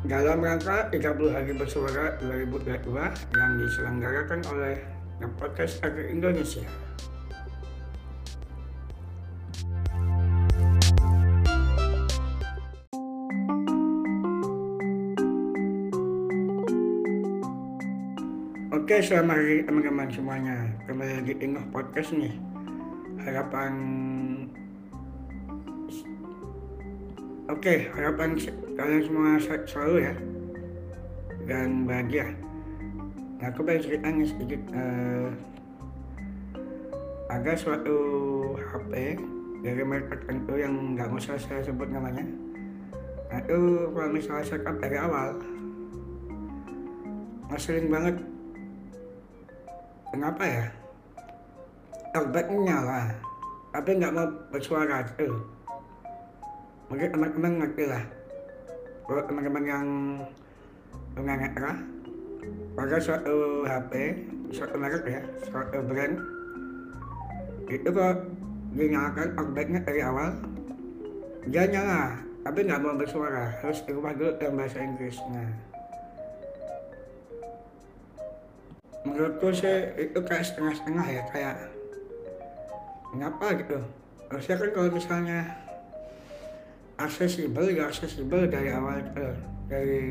dalam rangka 30 hari bersuara 2022 yang diselenggarakan oleh Podcast Agri Indonesia. Oke, selamat hari teman-teman semuanya. Kembali lagi di Ngoh Podcast nih. Harapan Oke, harapan kalian semua selalu ya dan bahagia. Nah, aku pengen ceritanya sedikit uh, ada suatu HP dari merek tertentu yang nggak usah saya sebut namanya. Nah, itu kalau misalnya setup dari awal ngeselin banget kenapa ya airbagnya nyala tapi nggak mau bersuara tuh mungkin teman-teman ngerti lah. Kalau teman-teman yang lah pada suatu HP suatu merek ya suatu brand. Itu kok dinyalakan airbagnya dari awal dia nyala tapi nggak mau bersuara. Harus dirubah dulu dalam bahasa Inggris nah menurutku sih itu kayak setengah-setengah ya kayak kenapa gitu. Harusnya kan kalau misalnya aksesibel ya aksesibel dari awal itu dari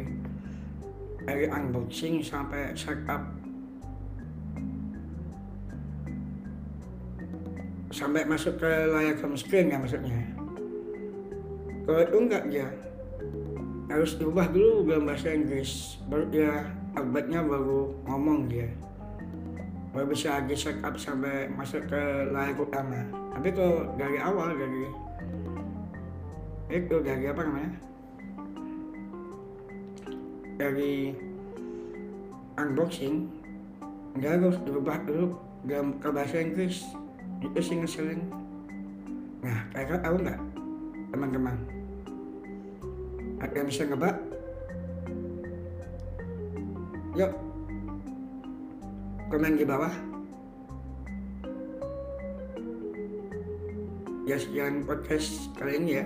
dari unboxing sampai setup. Sampai masuk ke layar home screen ya maksudnya. Kalau itu enggak ya. Harus diubah dulu dalam bahasa Inggris. Baru ya obatnya baru ngomong dia baru bisa di setup sampai masuk ke layar utama. Tapi kalau dari awal dari itu dari apa namanya? Dari unboxing. Nggak harus dirubah dulu. Dalam ke bahasa Inggris itu sih ngeselin. Nah kira tahu nggak teman-teman? Ada yang bisa ngebak? Yuk. Komen di bawah. Ya sekian podcast kali ini ya